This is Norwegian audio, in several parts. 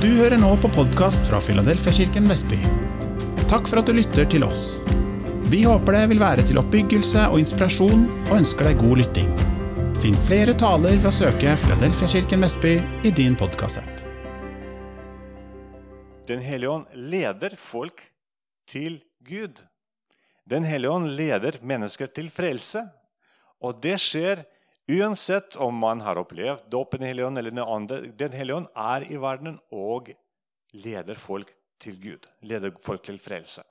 Du hører nå på podkast fra Filadelfiakirken Vestby. Takk for at du lytter til oss. Vi håper det vil være til oppbyggelse og inspirasjon, og ønsker deg god lytting. Finn flere taler ved å søke Filadelfiakirken Vestby i din podkastapp. Den hellige ånd leder folk til Gud. Den hellige ånd leder mennesker til frelse. Og det skjer Uansett om man har opplevd dåpen i Helligånden eller noe annet, Den hellige ånd er i verden og leder folk til Gud. Leder folk til frelse.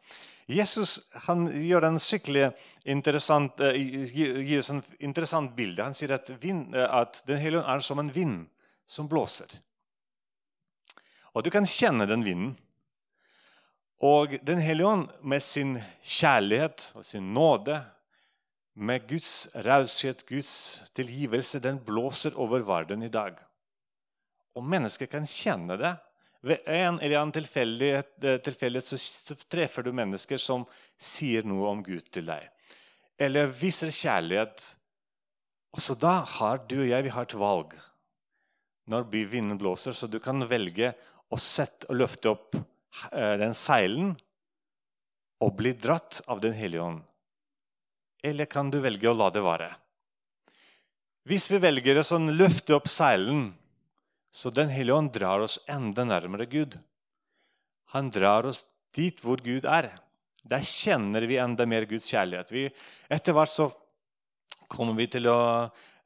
Jesus han gjør en skikkelig interessant, uh, gir en interessant bilde. Han sier at, vind, uh, at Den hellige ånd er som en vind som blåser. Og du kan kjenne den vinden. Og Den hellige ånd med sin kjærlighet og sin nåde med Guds raushet, Guds tilgivelse, den blåser over verden i dag. Og mennesker kan kjenne det. Ved en eller annen tilfeldighet, eh, tilfeldighet så treffer du mennesker som sier noe om Gud til deg. Eller viser kjærlighet. Også da har du og jeg vi har et valg når vinden blåser, så du kan velge å sette og løfte opp eh, den seilen og bli dratt av Den hellige ånd eller kan du velge å la det være? Hvis vi velger å sånn løfte opp seilen, så Den hellige ånd drar oss enda nærmere Gud. Han drar oss dit hvor Gud er. Der kjenner vi enda mer Guds kjærlighet. Vi, etter hvert så kommer vi til å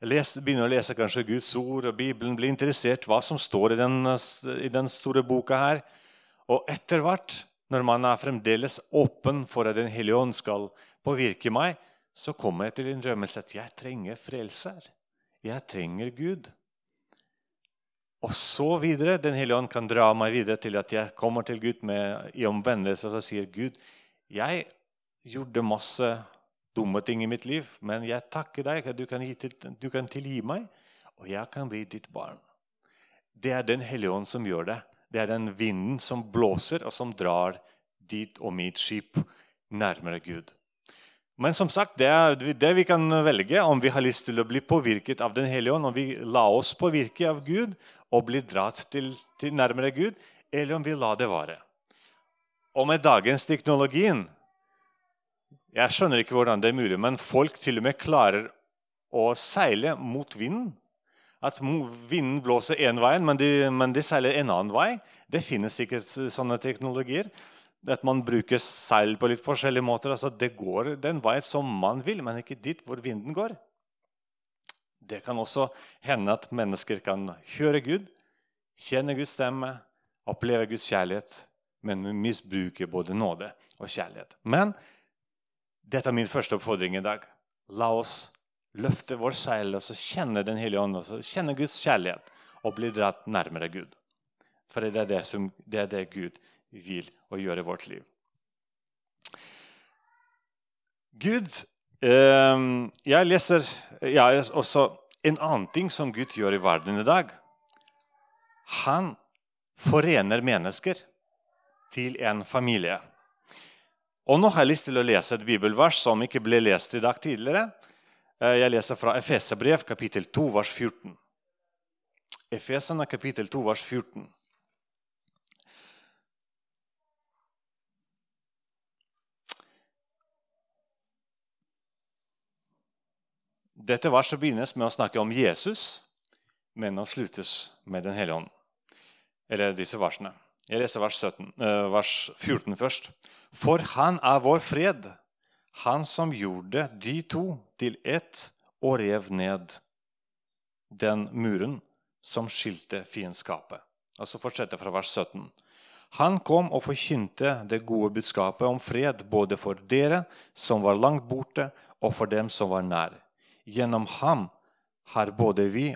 lese, begynne å lese kanskje Guds ord og Bibelen, bli interessert hva som står i den, i den store boka her. Og etter hvert, når man er fremdeles åpen for at Den hellige ånd skal påvirke meg, så kommer jeg til en drømmelse at jeg trenger frelser. Jeg trenger Gud. Og så videre. Den hellige ånd kan dra meg videre til at jeg kommer til Gud med, i omvendelse og så sier Gud, jeg gjorde masse dumme ting i mitt liv, men jeg takker deg at du kan, til, du kan tilgi meg, og jeg kan bli ditt barn. Det er Den hellige ånd som gjør det. Det er den vinden som blåser, og som drar ditt og mitt skip nærmere Gud. Men som sagt, det er det vi kan velge om vi har lyst til å bli påvirket av Den hellige ånd, om vi lar oss påvirke av Gud og bli dratt til, til nærmere Gud, eller om vi lar det være. Og med dagens teknologien Jeg skjønner ikke hvordan det er mulig, men folk til og med klarer å seile mot vinden. At vinden blåser én vei, men de, men de seiler en annen vei. Det finnes sikkert sånne teknologier at man bruker seil på litt forskjellige måter. Altså, det går den veien som man vil, men ikke dit hvor vinden går. Det kan også hende at mennesker kan høre Gud, kjenne Guds stemme, oppleve Guds kjærlighet, men misbruke både nåde og kjærlighet. Men dette er min første oppfordring i dag. La oss løfte vår seil og så kjenne Den hellige ånd, og så kjenne Guds kjærlighet og bli dratt nærmere Gud. For det er det, som, det, er det Gud vil å gjøre i vårt liv. Gud eh, Jeg leser ja, også en annen ting som Gud gjør i verden i dag. Han forener mennesker til en familie. Og Nå har jeg lyst til å lese et bibelvers som ikke ble lest i dag tidligere. Eh, jeg leser fra Efeserbrev, kapittel 2, vers 14. Efesene, kapittel 2, vers 14. Dette verset begynnes med å snakke om Jesus, men å sluttes med Den hellige ånd. Eller disse versene. Jeg leser vers, 17, eh, vers 14 først. For han er vår fred, han som gjorde de to til ett og rev ned den muren som skilte fiendskapet. Altså fortsetter fra vers 17. Han kom og forkynte det gode budskapet om fred både for dere som var langt borte, og for dem som var nær. Gjennom ham har både vi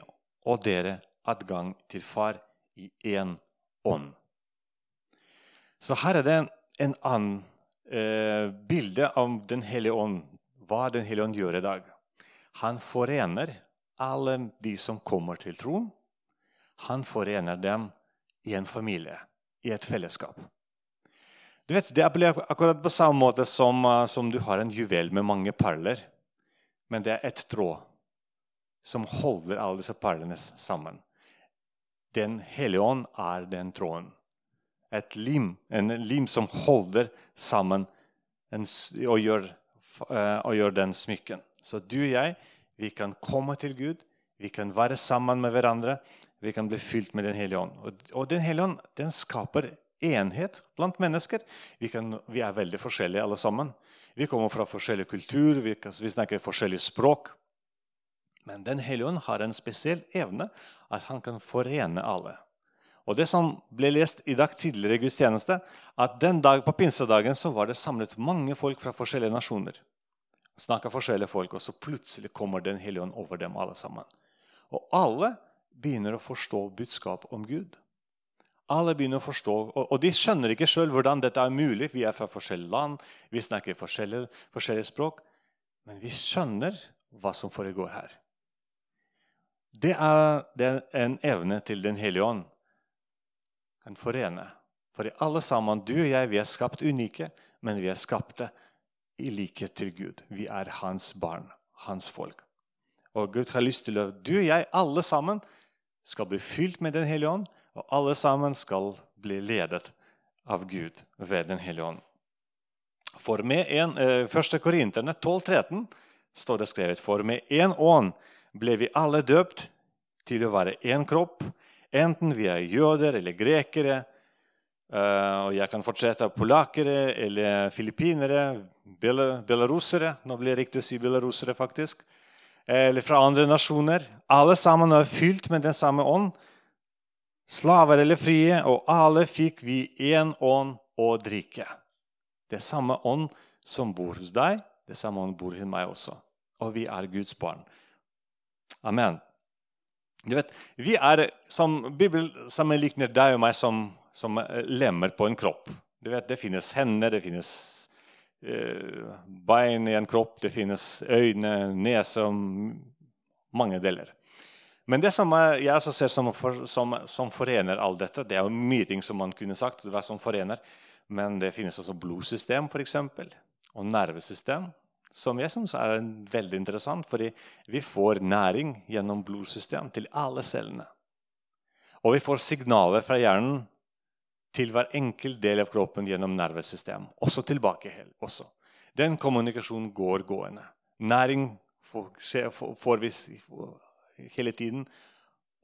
og dere adgang til Far i én ånd. Så her er det en annen eh, bilde av Den hellige ånd. Hva Den hellige ånd gjør i dag. Han forener alle de som kommer til troen. Han forener dem i en familie, i et fellesskap. Du vet, Det er akkurat på samme måte som, eh, som du har en juvel med mange perler. Men det er ett tråd som holder alle disse perlene sammen. Den hellige ånd er den tråden. Et lim, en lim som holder sammen en, og, gjør, uh, og gjør den smykken. Så du og jeg, vi kan komme til Gud, vi kan være sammen med hverandre, vi kan bli fylt med Den hellige ånd. Og Den hellige ånd den skaper enhet blant mennesker. Vi, kan, vi, er veldig forskjellige alle sammen. Vi kommer fra forskjellig kultur, vi, vi snakker forskjellige språk. Men Den hellige ånd har en spesiell evne, at han kan forene alle. Og Det som ble lest i dag tidligere i gudstjeneste, at den dag på pinsedagen så var det samlet mange folk fra forskjellige nasjoner. Snakka forskjellige folk, og så plutselig kommer Den hellige ånd over dem alle sammen. Og alle begynner å forstå budskap om Gud. Alle begynner å forstå, og, de skjønner ikke sjøl hvordan dette er mulig. Vi er fra forskjellige land, vi snakker forskjellige, forskjellige språk. Men vi skjønner hva som foregår her. Det er, det er en evne til Den hellige ånd kan forene. For alle sammen, du og jeg, vi er skapt unike, men vi er skapte i likhet til Gud. Vi er hans barn, hans folk. Og Gud har lyst til at du og jeg, alle sammen, skal bli fylt med Den hellige ånd og alle sammen skal bli ledet av Gud ved Den hellige ånd. For med en, eh, 1. Korinterne 12,13 står det skrevet For med én ånd ble vi alle døpt til å være én kropp, enten vi er jøder eller grekere. Uh, og jeg kan fortsette polakkere eller filippinere, belarusere Nå blir det riktig å si belarusere, faktisk. Eller fra andre nasjoner. Alle sammen er fylt med den samme ånd slaver eller frie, og alle fikk vi én ånd å drikke. Det er samme ånd som bor hos deg, det er samme ånd bor hos meg også. Og vi er Guds barn. Amen. Du vet, Vi er som Bibelen sammenligner deg og meg som, som lemmer på en kropp. Du vet, Det finnes hender, det finnes uh, bein i en kropp, det finnes øyne, nese og mange deler. Men det som jeg også ser som, for, som, som, forener alt dette Det er jo mye ting som man kunne sagt, det som forener, men det finnes også blodsystem for eksempel, og nervesystem. Som jeg syns er veldig interessant, fordi vi får næring gjennom blodsystem til alle cellene. Og vi får signaler fra hjernen til hver enkelt del av kroppen gjennom nervesystem. Også tilbake. Også. Den kommunikasjonen går gående. Næring får, får vi hele tiden.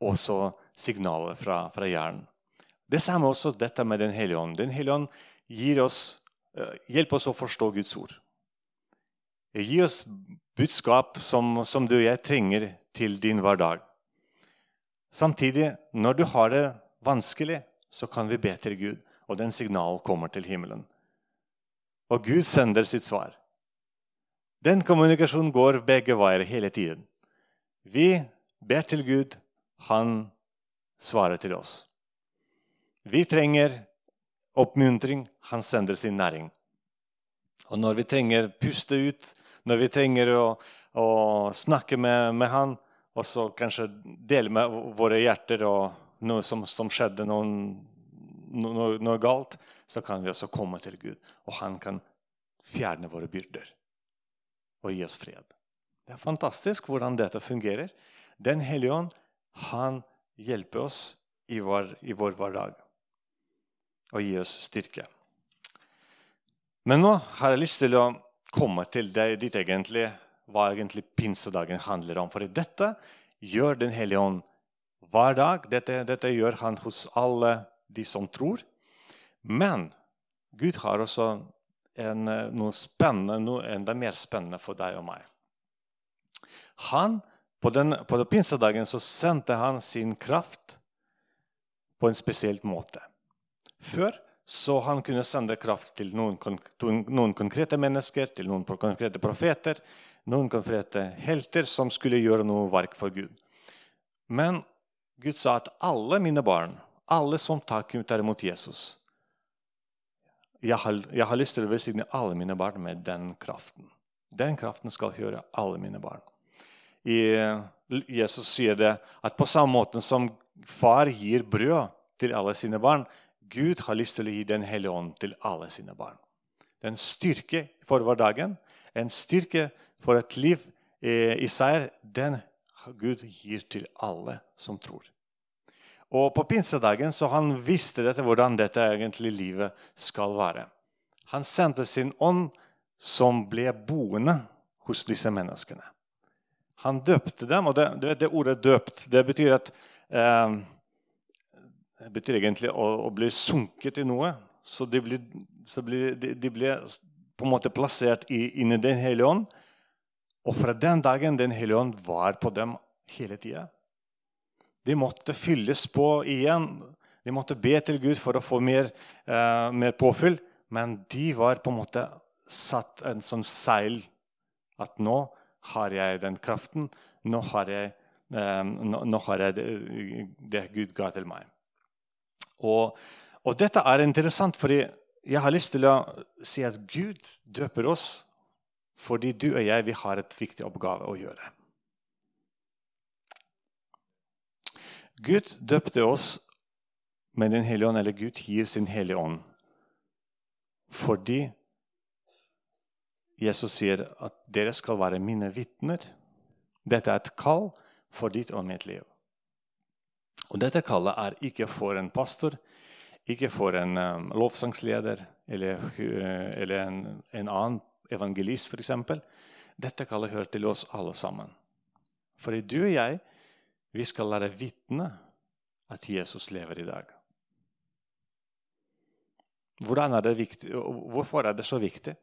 Og så signaler fra, fra hjernen. Det samme også dette med Den hellige ånd. Den hellige ånd gir oss, uh, hjelper oss å forstå Guds ord. Gi oss budskap som, som du og jeg trenger til din hverdag. Samtidig, når du har det vanskelig, så kan vi be til Gud, og den signalen kommer til himmelen. Og Gud sender sitt svar. Den kommunikasjonen går begge veier hele tiden. Vi ber til Gud, han svarer til oss. Vi trenger oppmuntring, han sender sin næring. Og når vi trenger puste ut, når vi trenger å, å snakke med, med, han, og så kanskje dele med våre hjerter og noe som, som skjedde, noen, noe, noe, galt, så kan vi også komme til Gud. Og han kan fjerne våre byrder og gi oss fred. Det er fantastisk hvordan dette fungerer. Den hellige ånd han hjelper oss i vår, i vår hverdag og gir oss styrke. Men nå har jeg lyst til å komme til det, ditt egentlig, hva egentlig pinsedagen handler om. For dette gjør Den hellige ånd hver dag. Dette, dette gjør han hos alle de som tror. Men Gud har også en, noe spennende, noe enda mer spennende for deg og meg. Han på, den, på den pinsedagen så sendte han sin kraft på en spesiell måte. Før så han kunne sende kraft til noen, noen konkrete mennesker, til noen konkrete profeter, noen konkrete helter som skulle gjøre noe verk for Gud. Men Gud sa at alle mine barn, alle som tar imot Jesus jeg har, jeg har lyst til å velsigne alle mine barn med den kraften. Den kraften skal høre alle mine barn Jesus sier det at på samme måte som far gir brød til alle sine barn, Gud har lyst til å gi Den hellige ånd til alle sine barn. Det er en styrke for hverdagen, en styrke for et liv i seier. Den Gud gir til alle som tror. Og på pinsedagen så han visste dette, hvordan dette egentlig livet skal være. Han sendte sin ånd, som ble boende hos disse menneskene. Han døpte dem, og det, det, det ordet 'døpt' det betyr at eh, det betyr egentlig å, å, bli sunket i noe. Så de ble, så ble, de, de ble på en måte plassert i, inn Den hellige ånd. Og fra den dagen Den hellige ånd var på dem hele tida. De måtte fylles på igjen. De måtte be til Gud for å få mer, eh, mer påfyll. Men de var på en måte satt en sånn seil at nå har jeg den kraften. Nå har jeg, um, nå, nå har jeg det, det, Gud ga til meg. Og, og dette er interessant, fordi jeg har lyst til å si at Gud døper oss fordi du og jeg vi har et viktig oppgave å gjøre. Gud døpte oss med Den hellige ånd, eller Gud gir sin hellige ånd. Fordi Jesus sier at dere skal være mine vitner. Dette er et kall for ditt og mitt liv. Og Dette kallet er ikke for en pastor, ikke for en um, lovsangsleder eller, uh, eller en, en, annen evangelist, f.eks. Dette kallet hører til oss alle sammen. Fordi du og jeg vi skal lære vitne at Jesus lever i dag. Er viktig, hvorfor er det så viktig?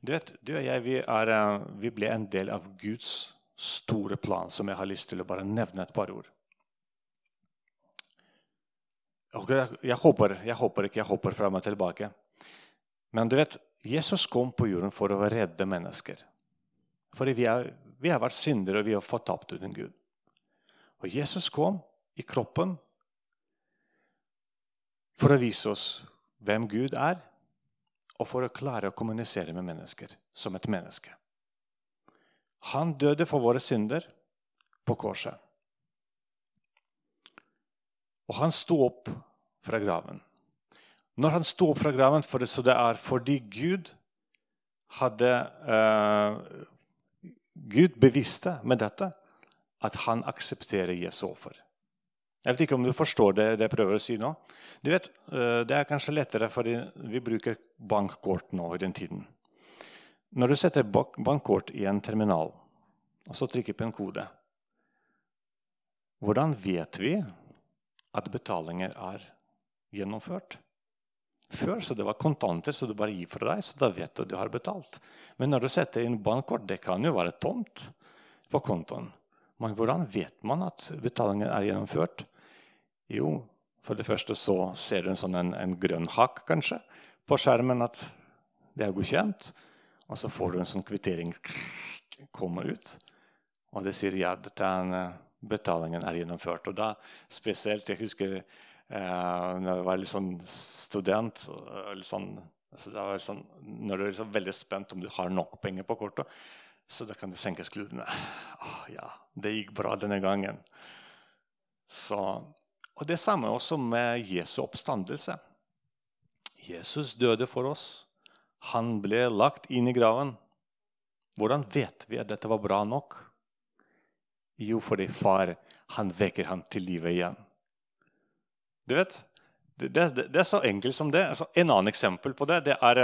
Du, vet, du og jeg vi, er, eh, vi, ble en del av Guds store plan, som jeg har lyst til å bare nevne et par ord. Jeg, håper, jeg håper ikke jeg hopper fram og tilbake. Men du vet, Jesus kom på jorden for å redde mennesker. Fordi vi, er, vi har vært syndere, og vi har fått tapt uten Gud. Og Jesus kom i kroppen for å vise oss hvem Gud er, og for å klare å kommunisere med mennesker som et menneske. Han døde for våre synder på korset. Og han sto opp fra graven. Når han sto opp fra graven, for det, så det er fordi Gud hadde eh, Gud bevisste med dette at han aksepterer Jesu offer. Jeg vet ikke om du forstår det, det jeg prøver å si nå. Du vet, eh, Det er kanskje lettere fordi vi bruker bankkort nå i den tiden. Når du setter bankkort i en terminal og så trykker på en kode, hvordan vet vi at betalinger er gjennomført? Før så det var kontanter, så du bare gir fra deg, så da vet du at du har betalt. Men når du setter inn bankkort, det kan jo være tomt på kontoen. Men hvordan vet man at betalingen er gjennomført? Jo, for det første så ser du en, sånn en, en grønn hakk kanskje på skjermen at det er godkjent. Og så får du en sånn kvittering kommer ut. Og det sier ja, den eh, betalingen er gjennomført. Og da spesielt Jeg husker eh, når jeg var litt sånn student litt sånn, altså sånn, Når du er liksom veldig spent om du har nok penger på kortet, så da kan du senke skuldrene. Oh, ja, det gikk bra denne gangen. Så, og Det samme også med Jesu oppstandelse. Jesus døde for oss. Han ble lagt inn i graven. Hvordan vet vi at dette var bra nok? Jo, fordi far han vekker ham til live igjen. Du vet, det, det, det, er så enkelt som det. Altså, en annen eksempel på det det er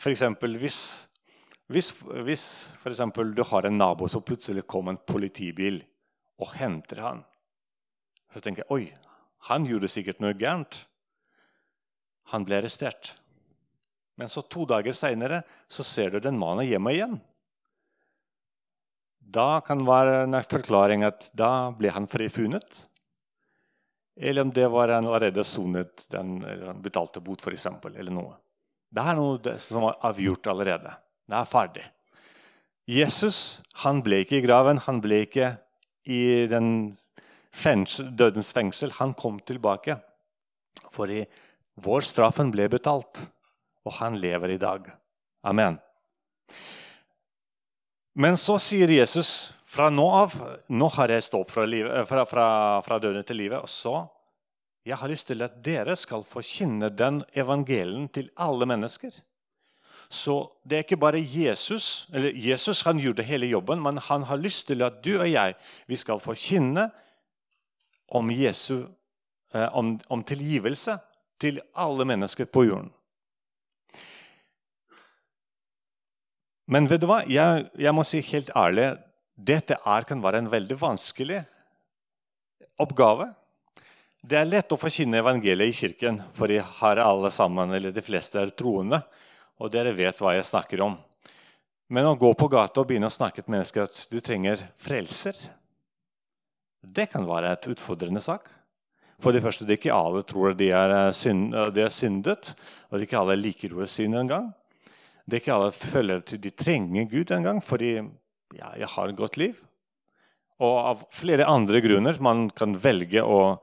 for f.eks. hvis hvis, hvis f.eks. du har en nabo som plutselig kommer en politibil og henter han, så tenker jeg oi, han gjorde sikkert noe gærent. Han ble arrestert. Men så to dager seinere ser du den mannen hjemme igjen. Da kan være en forklaring at da ble han frifunnet. Eller om det var han allerede sonet den betalte bot, f.eks. Eller noe. Det er noe som var avgjort allerede. Det er ferdig. Jesus han ble ikke i graven, han ble ikke i fengsel, dødens fengsel. Han kom tilbake. Fordi vår straffen ble betalt, og han lever i dag. Amen. Men så sier Jesus fra nå av nå har jeg stått fra, fra, fra, fra døden til livet. Og så jeg har lyst til at dere skal få kjenne den evangelien til alle mennesker. Så det er ikke bare Jesus eller Jesus han gjorde hele jobben, men han har lyst til at du og jeg vi skal få kjenne om Jesu eh, om, om tilgivelse til alle mennesker på jorden. Men vet du hva? Jeg, jeg må si helt ærlig dette er, kan være en veldig vanskelig oppgave. Det er lett å forkynne evangeliet i kirken, for de har alle sammen, eller de fleste er troende. Og dere vet hva jeg snakker om. Men å gå på gata og begynne å snakke til mennesker at du trenger frelser, det kan være et utfordrende sak. For det første, det er ikke alle tror de er, eh, synd, de er syndet, og det er ikke alle liker ordet synd engang. Det er ikke alle føler at de trenger Gud engang, fordi ja, jeg har et godt liv. Og av flere andre grunner man kan velge å,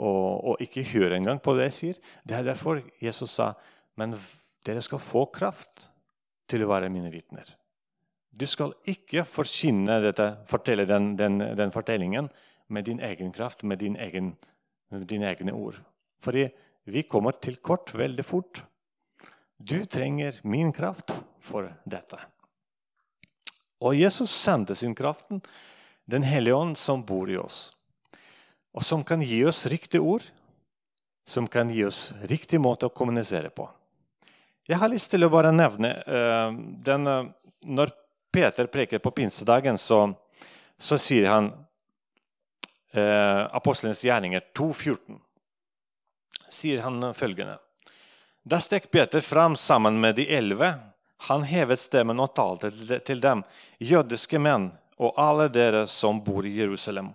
å, å ikke høre engang på det jeg sier. Det er derfor Jesus sa men dere skal få kraft til å være mine vitner. Du skal ikke dette, fortelle den, den, den, fortellingen med din egen kraft, med, din egen, dine egne ord. Fordi vi kommer til kort veldig fort. Du trenger min kraft for dette. Og Jesus sendte sin kraften, Den hellige ånd, som bor i oss. Og som kan gi oss riktige ord, som kan gi oss riktig måte å kommunisere på. Jeg har lyst til å bare nevne uh, den, uh, Når Peter preker på pinsedagen, så, så sier han eh, Apostelens gjerninger 2,14. Sier han følgende Da stek Peter fram sammen med de elleve han hevet stemmen og talte til dem, jødiske menn og alle dere som bor i Jerusalem.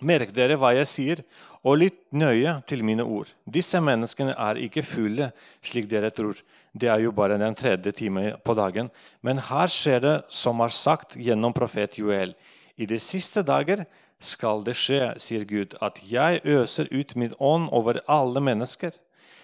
Merk dere hva jeg sier, og lytt nøye til mine ord. Disse menneskene er ikke fulle, slik dere tror. Det er jo bare den tredje time på dagen. Men her skjer det som er sagt gjennom profet Joel. I de siste dager skal det skje, sier Gud, at jeg øser ut min ånd over alle mennesker.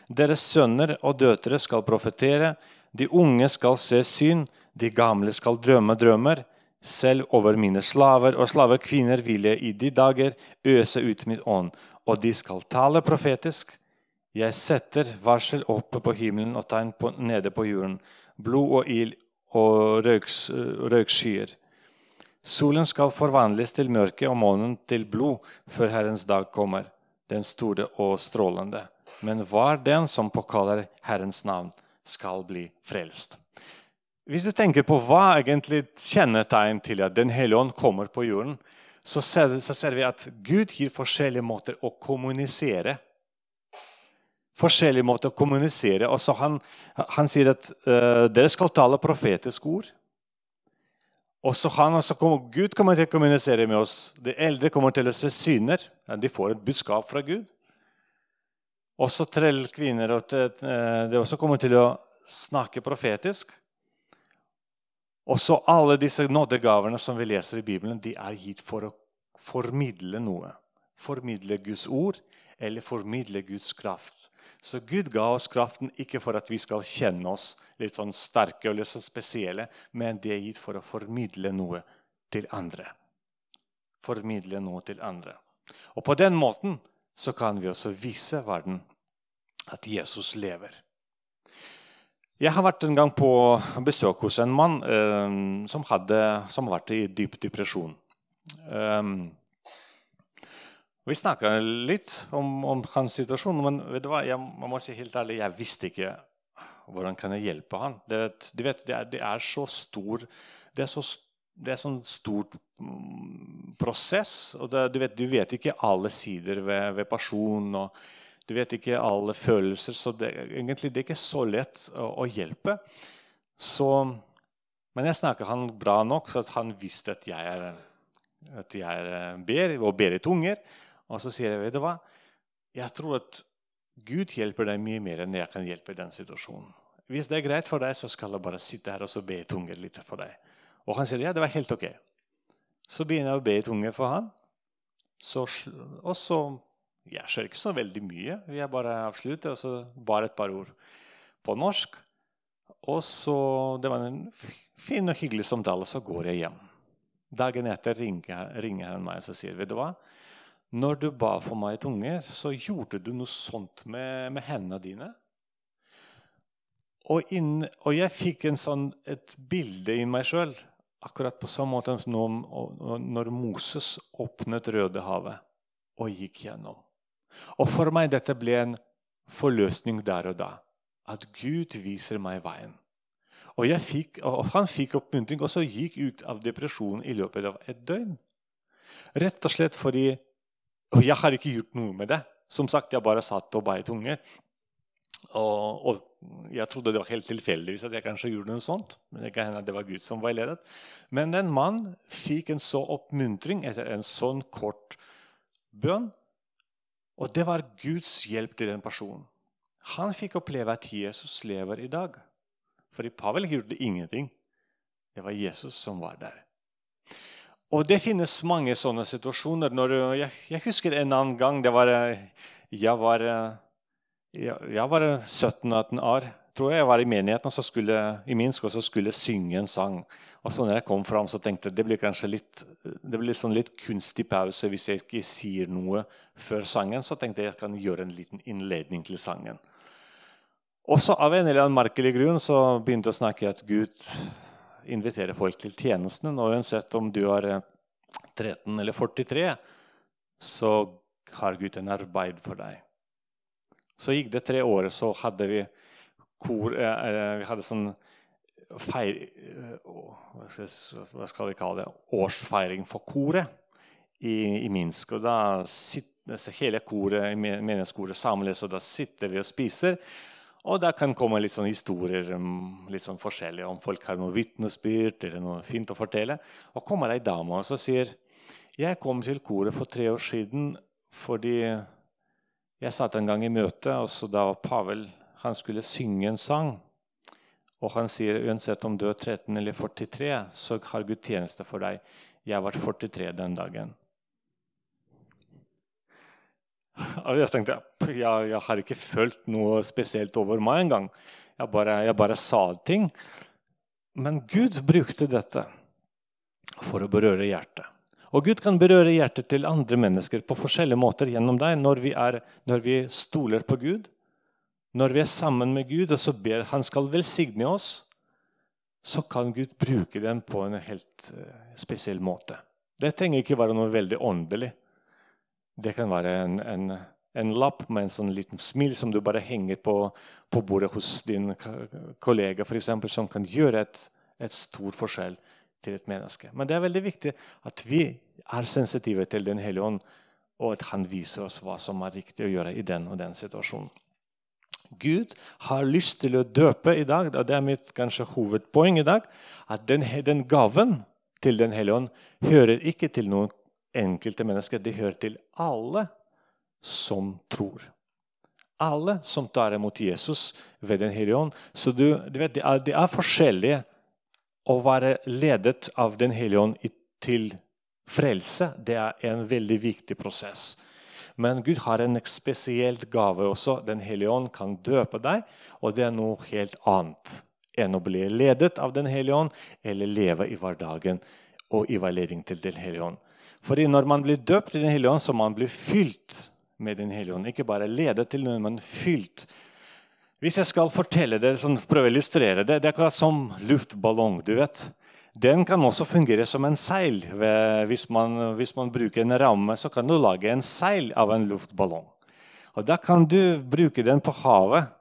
Deres sønner og døtre skal profetere, de unge skal se syn, de gamle skal drømme drømmer. Selv over mine slaver og slavekvinner vil jeg i de dager øse ut min ånd, og de skal tale profetisk. Jeg setter varsel oppe på himmelen og tegn på, nede på jorden, blod og ild og røks, røykskyer. Solen skal forvandles til mørke og månen til blod før Herrens dag kommer, den store og strålende. Men hver den som påkaller Herrens navn, skal bli frelst. Hvis du tenker på hva egentlig kjennetegn til at Den hellige ånd kommer på jorden, så ser, så ser, vi at Gud gir forskjellige måter å kommunisere. Forskjellige måter å kommunisere. Også han, han sier at uh, dere skal tale profetiske ord. Også han, også kommer, Gud kommer til å kommunisere med oss. De eldre kommer til å se syner. De får et budskap fra Gud. Også trellkvinner og eh, kommer til å snakke profetisk. Også alle disse nådegavene som vi leser i Bibelen, de er gitt for å formidle noe. Formidle Guds ord eller formidle Guds kraft. Så Gud ga oss kraften ikke for at vi skal kjenne oss litt sånn sterke og litt sånn spesielle, men det er gitt for å formidle noe til andre. Formidle noe til andre. Og på den måten så kan vi også vise verden at Jesus lever. Jeg har vært en gang på besøk hos en mann um, som, hadde, som vært i dyp depresjon. Um, vi snakka litt om, om, hans situasjon, men vet du hva? Jeg, man må si helt ærlig, jeg visste ikke hvordan kan jeg hjelpe han. Det, vet, det, er, det er, så stor Det er så det er sånn stort mm, prosess. og det, du, vet, du, vet, ikke alle sider ved, ved personen. og Du vet ikke alle følelser. Så det, egentlig det er ikke så lett å, å hjelpe. Så, men jeg snakka han bra nok, så han visste at jeg er, at jeg er ber, og ber i tunger. Og så sier jeg, vet du hva, jeg tror at Gud hjelper deg mye mer enn jeg kan hjelpe i den situasjonen. Hvis det er greit for deg, så skal jeg bare sitte her og be i tunger litt for deg. Og han sier ja, det var helt ok. Så begynner jeg å be i tunger for han. Så, og så Jeg skjønner ikke så veldig mye. Jeg bare avslutter, og så bare et par ord på norsk. Og så Det var en fin og hyggelig samtale, så går jeg hjem. Dagen etter ringer, ringer han meg og så sier vet du hva? Når du ba for meg i tunge, så gjorde du noe sånt med, med hendene dine. Og, inn, og, jeg fikk sånn, et bilde i meg sjøl Akkurat på samme måte som når Moses åpnet Rødehavet og gikk gjennom. Og for meg dette ble en forløsning der og da. At Gud viser meg veien. Og, fikk, og Han fikk oppmuntring, og så gikk ut av depresjonen i løpet av et døgn. Rett og slett fordi Og jeg har ikke gjort noe med det. Som sagt, jeg bare satt og beit unger. Og, og, jeg trodde det var helt tilfeldigvis at jeg kanskje gjorde noe sånt. Men det kan hende at det var Gud som veiledet. Men en mann fikk en så oppmuntring etter en sånn kort bønn. Og det var Guds hjelp til den personen. Han fikk oppleve at Jesus lever i dag. For i Pavel gjorde ingenting. Det var Jesus som var der. Og det finnes mange sånne situasjoner. Jeg, jeg, husker en annen gang det var, Jeg var, jeg var 17-18 år. Tror Jeg jeg var i menigheten så skulle, i Minsk og så skulle jeg synge en sang. Og så når jeg kom fram, så tenkte jeg det blir kanskje litt, det blir sånn litt kunstig pause hvis jeg ikke sier noe før sangen. Så tenkte jeg jeg kan gjøre en liten innledning til sangen. Og så av en eller annen merkelig grunn så begynte jeg å snakke at Gud inviterer folk til tjenesten. Og uansett om du er 13 eh, eller 43, så har Gud en arbeid for deg. Så gikk det tre år, så hadde vi kor eh, eh Vi hadde sånn feir... Eh, hva skal vi kalle det? Årsfeiring for koret i, i Minsk. Og da sitter hele koret, menighetskoret samles, og da sitter vi og spiser. Og da kan komme litt sånne historier litt sånn forskjellige, om folk har noe vitnesbyrd eller noe fint å fortelle. Og kommer ei dame og sier jeg kom til koret for tre år siden fordi jeg satt en gang i møte, og så da var Pavel han skulle synge en sang. Og han sier uansett om du er 13 eller 43, så har Gud tjeneste for deg. Jeg var 43 den dagen. Og jeg tenkte jeg, jeg har ikke følt noe spesielt over meg engang. Jeg, bare, jeg bare sa ting. Men Gud brukte dette for å berøre hjertet. Og Gud kan berøre hjertet til andre mennesker på forskjellige måter gjennom deg når vi, er, når vi stoler på Gud, når vi er sammen med Gud og så ber Han skal velsigne oss, så kan Gud bruke den på en helt uh, spesiell måte. Det trenger ikke være noe veldig åndelig. Det kan være en, en, en, lapp med en sånn liten smil som du bare henger på, på bordet hos din kollega, eksempel, som kan gjøre et, et stor forskjell til et menneske. Men det er veldig viktig at vi er sensitive til Den hellige ånd, og at han viser oss hva som er riktig å gjøre i den og den situasjonen. Gud har lyst til å døpe i dag, og det er mitt kanskje hovedpoeng i dag. At den, den gaven til Den hellige ånd hører ikke til noen enkelte mennesker. Det hører til alle som tror. Alle som tar imot Jesus ved Den hellige ånd. Så du, du vet, det, er, det er forskjellig å være ledet av Den hellige ånd til frelse. Det er en veldig viktig prosess. Men Gud har en spesiell gave også. Den hellige ånd kan døpe deg, og det er noe helt annet enn å bli ledet av Den hellige ånd eller leve i hverdagen og i veiledning til Den hellige ånd. For når man blir døpt i Den hellige ånd, så man blir fylt med Den hellige ånd. Ikke bare ledet til noe, men fylt. Hvis jeg skal fortelle det, sånn, prøve å illustrere det, det er akkurat som luftballong. du vet. Den kan også fungere som en seil. Hvis man, hvis man bruker en ramme, så kan du lage en seil av en luftballong. Og Da kan du bruke den på havet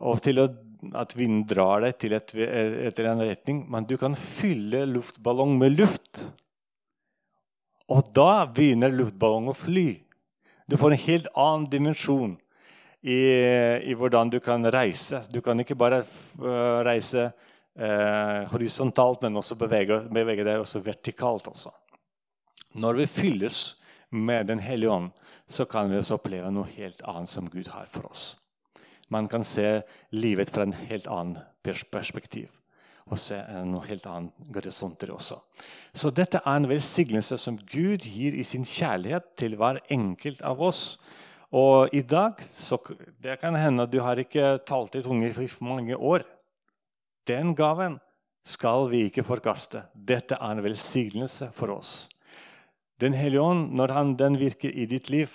og til å, at vinden drar deg til et, etter en retning. Men du kan fylle luftballong med luft. Og da begynner luftballongen å fly. Du får en helt annen dimensjon i, i, hvordan du kan reise. Du kan ikke bare uh, reise uh, horisontalt, men også beveger, beveger det også vertikalt. Også. Når vi fylles med Den hellige ånd, så kan vi også oppleve noe helt annet som Gud har for oss. Man kan se livet fra en helt annen perspektiv og se noe helt annet horisonter også. Så dette er en velsignelse som Gud gir i sin kjærlighet til hver enkelt av oss. Og i dag så Det kan hende at du har ikke talt i tunge i mange år. Den gaven skal vi ikke forkaste. Dette er en velsignelse for oss. Den hellige ånd, når han, den virker i ditt liv,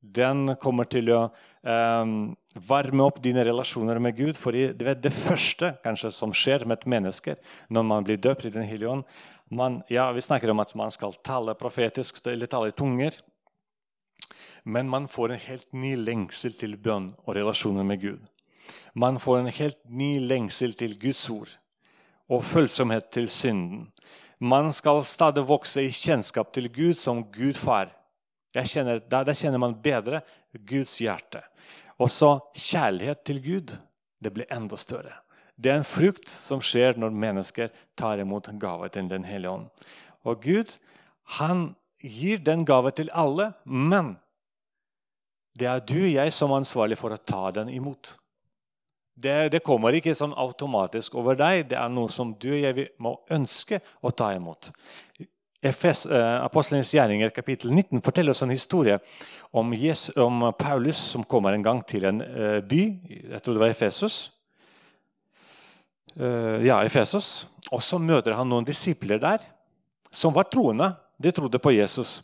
den kommer til å um, varme opp dine relasjoner med Gud. For det, det første kanskje, som skjer med et menneske når man blir døpt i Den hellige ånd man, ja, Vi snakker om at man skal tale profetisk eller tale i tunger. Men man får en helt ny lengsel til bønn og relasjoner med Gud. Man får en helt ny lengsel til Guds ord og følsomhet til synden. Man skal stadig vokse i kjennskap til Gud som Gud far. Kjenner, der, der, kjenner man bedre Guds hjerte. Og så kjærlighet til Gud. Det blir enda større. Det er en frukt som skjer når mennesker tar imot gave til Den hellige ånd. Og Gud han gir den gave til alle, men det er du og jeg som er ansvarlig for å ta den imot. Det, det, kommer ikke sånn automatisk over deg. Det er noe som du og jeg må ønske å ta imot. FS, eh, Apostelens gjerninger kapittel 19 forteller oss en historie om, Jesus, om, Paulus som kommer en gang til en eh, by. Jeg tror det var Efesus. Eh, ja, Efesus. Og så møter han noen disipler der som var troende. De trodde på Jesus.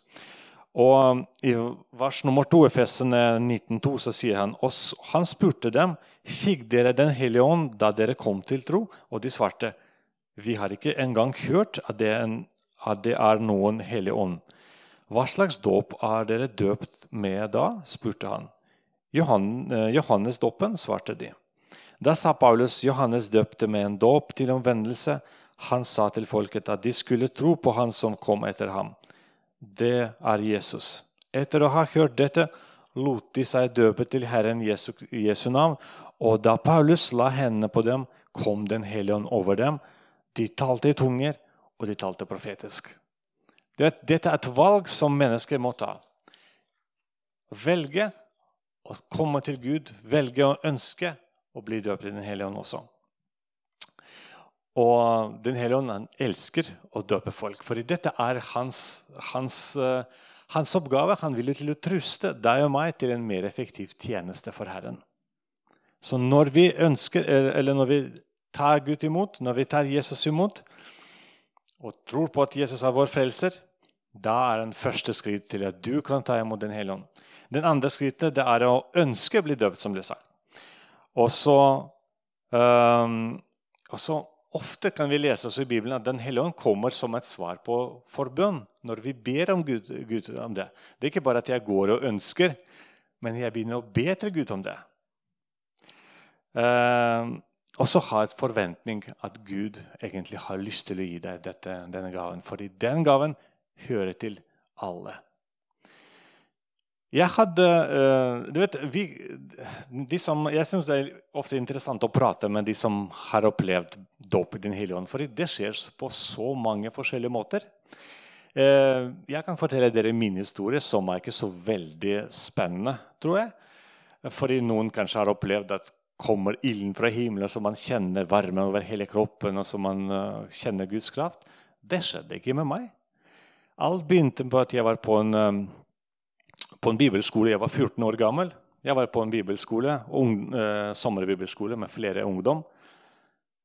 Og I vers nummer to, i Efesene 19,2 så sier han oss, han spurte dem fikk dere Den hellige ånd da dere kom til tro. Og de svarte vi har ikke engang hørt at det, en, at det er noen hellig ånd. Hva slags dåp er dere døpt med da? spurte han. Johan, eh, Johannesdåpen, svarte de. Da sa Paulus Johannes døpte med en dåp til omvendelse. Han sa til folket at de skulle tro på han som kom etter ham det er Jesus. Etter å ha hørt dette lot de seg døpe til Herren Jesu, Jesu navn. Og da Paulus la hendene på dem, kom Den hellige ånd over dem. De talte i tunger, og de talte profetisk. Dette er et valg som mennesker må ta. Velge å komme til Gud, velge å ønske å bli døpt i Den hellige ånd også. Og Den hellige ånd elsker å døpe folk, for dette er hans, hans, uh, hans, oppgave. Han vil til å truste deg og meg til en mer effektiv tjeneste for Herren. Så når vi ønsker, eller når vi tar Gud imot, når vi tar Jesus imot, og tror på at Jesus er vår frelser, da er den første skritt til at du kan ta imot Den hellige ånd. Den andre skrittet det er å ønske å bli døpt, som ble sagt. Og så, um, og så Ofte kan vi lese oss i Bibelen at Den hellige ånd kommer som et svar på forbønn. Når vi ber om Gud, Gud, om det. Det er ikke bare at jeg går og ønsker, men jeg begynner å be til Gud om det. Uh, og så ha et forventning at Gud egentlig har lyst til å gi deg dette, denne gaven. Fordi den gaven hører til alle. Jeg hadde uh, du vet, vi, de som, Jeg syns det er ofte interessant å prate med de som har opplevd dåp i Den hellige ånd. For det skjer på så mange forskjellige måter. Uh, jeg kan fortelle dere min historie, som er ikke så veldig spennende, tror jeg. Fordi noen kanskje har opplevd at kommer ilden fra himmelen, så man kjenner varmen over hele kroppen, og så man uh, kjenner Guds kraft. Det skjedde ikke med meg. Alt begynte på at jeg var på en um, på en bibelskole. Jeg var 14 år gammel. Jeg var på en bibelskole, ung, eh, sommerbibelskole med flere ungdom.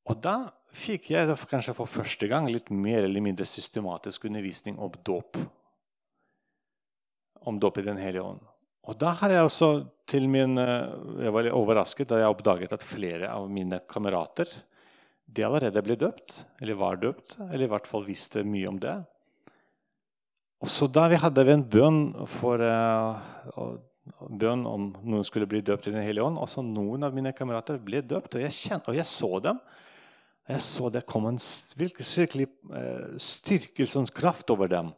Og da fikk jeg kanskje for første gang litt mer eller mindre systematisk undervisning om dåp. Om dåp i Den hellige ånd. Og da har jeg også til min, eh, jeg var litt overrasket da jeg oppdaget at flere av mine kamerater de allerede ble døpt, eller var døpt, eller i hvert fall visste mye om det. Og så Da vi hadde vi en bønn for uh, bønn om noen skulle bli døpt i Den hellige ånd. Også noen av mine kamerater ble døpt, og jeg, kjente, og jeg så dem. Jeg så det kom en virkelig uh, styrkelseskraft over dem.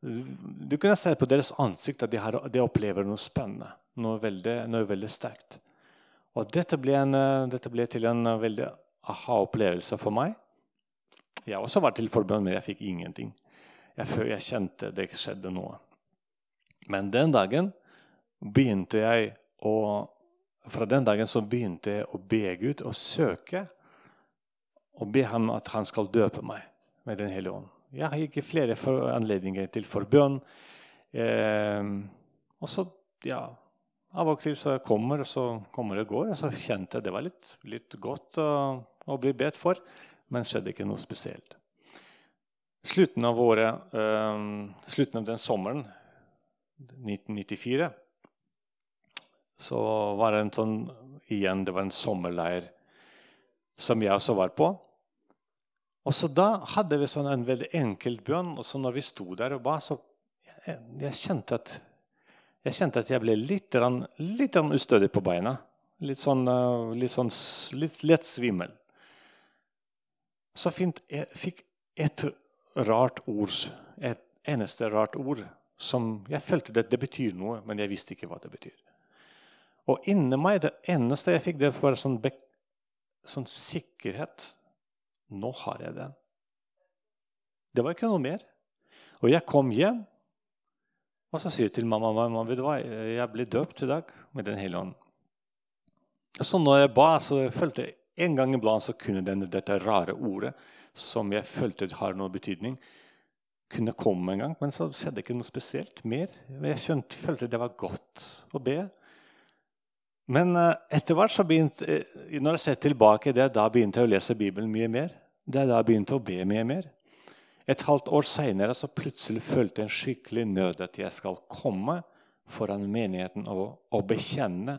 Du kunne se på deres ansikt at de, har, de opplever noe spennende, noe veldig, noe veldig sterkt. Og dette ble, en, uh, dette ble til en veldig aha-opplevelse for meg. Jeg også var til forbønn, men jeg fikk ingenting. Jeg, jeg kjente det skjedde noe. Men den dagen begynte jeg å Fra den dagen så begynte jeg å be Gud og søke og be ham at han skal døpe meg med Den hellige ånd. Jeg har ikke flere anledninger til forbønn. Eh, og så, ja Av og til så kommer, og så kommer og går. Og så kjente jeg det var litt, litt godt å, å bli bedt for, men skjedde ikke noe spesielt slutten av, året, eh, slutten av den sommeren 1994 så var det en sånn igjen, det var en sommerleir som jeg også var på. Og så Da hadde vi sånn en veldig enkel bønn. og så når vi sto der og ba, så jeg, jeg kjente at Jeg kjente at jeg ble litt, litt ustødig på beina. Litt sånn, eh, litt, sånn, litt lett svimmel. Så fint, jeg fikk et rart ord, et eneste rart ord, som jeg følte det, det betyr noe, men jeg visste ikke hva det betyr. Og inni meg, det eneste jeg fikk, det var sånn, sånn sikkerhet. Nå har jeg den. Det var ikke noe mer. Og jeg kom hjem, og så sier jeg til mamma mamma, vet du hva, jeg ble døpt i dag med Den hellige ånd. Så når jeg ba, så følte jeg en gang iblant så kunne denne, dette rare ordet, som jeg følte har noe betydning, kunne komme en gang. Men så skjedde ikke noe spesielt mer. Jeg skjønte, følte det var godt å be. Men uh, etter hvert, så begynte, uh, når jeg ser tilbake, det da begynte jeg å lese Bibelen mye mer. Det er da jeg begynte å be mye mer. Et halvt år seinere plutselig følte jeg en skikkelig nød at jeg skal komme foran menigheten og, og, bekjenne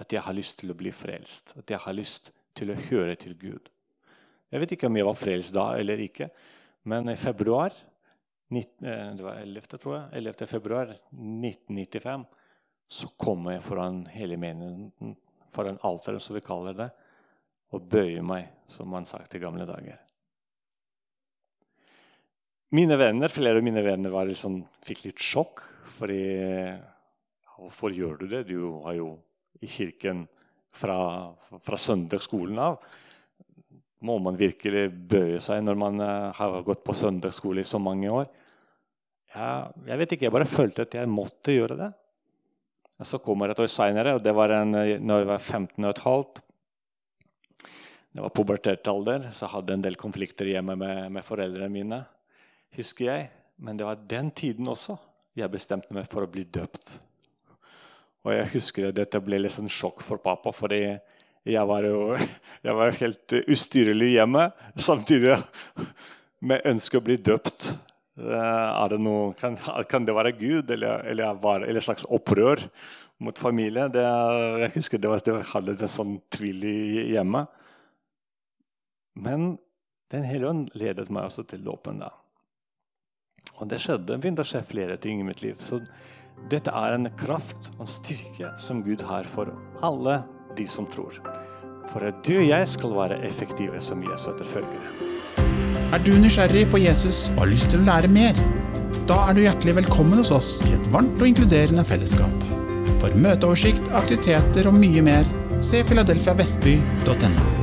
at jeg har lyst til å bli frelst. At jeg har lyst til å høre til Gud. Jeg vet ikke om jeg var frelst da eller ikke, men i februar 19, eh, det var 11. tror jeg, 11. februar 1995 så kom jeg foran hele menigheten, foran alteret, som vi kaller det, og bøye meg, som man sagt i gamle dager. Mine venner, Flere av mine venner liksom, fikk litt sjokk. Fordi Hvorfor gjør du det? Du var jo i kirken fra, fra søndagsskolen av. Må man virkelig bøye seg når man uh, har gått på søndagsskole i så mange år? Ja, jeg vet ikke, jeg bare følte at jeg måtte gjøre det. Og så kommer et år seinere, og det var en, når jeg var 15 15,5. Det var pubertetalder, så jeg hadde en del konflikter hjemme med, med foreldrene mine husker jeg. Men det var den tiden også jeg bestemte meg for å bli døpt. Og jeg husker at dette ble litt sånn sjokk for pappa, fordi jeg var jo jeg var helt ustyrlig hjemme samtidig med ønske å bli døpt. Er det noe, kan, kan, det være Gud, eller, eller, var, eller slags opprør mot familie? Det, jeg husker det var, det var en sånn tvil hjemme. Men Den hellige ånd ledet meg også til dåpen. da. Og det skjedde, begynte å skje flere ting i mitt liv. Så dette er en kraft og en styrke som Gud har for alle de som tror. For at du og jeg skal være effektive som Jesu etterfølgere. Er du nysgjerrig på Jesus og har lyst til å lære mer? Da er du hjertelig velkommen hos oss i et varmt og inkluderende fellesskap. For møteoversikt, aktiviteter og mye mer, se filadelfiavestby.no.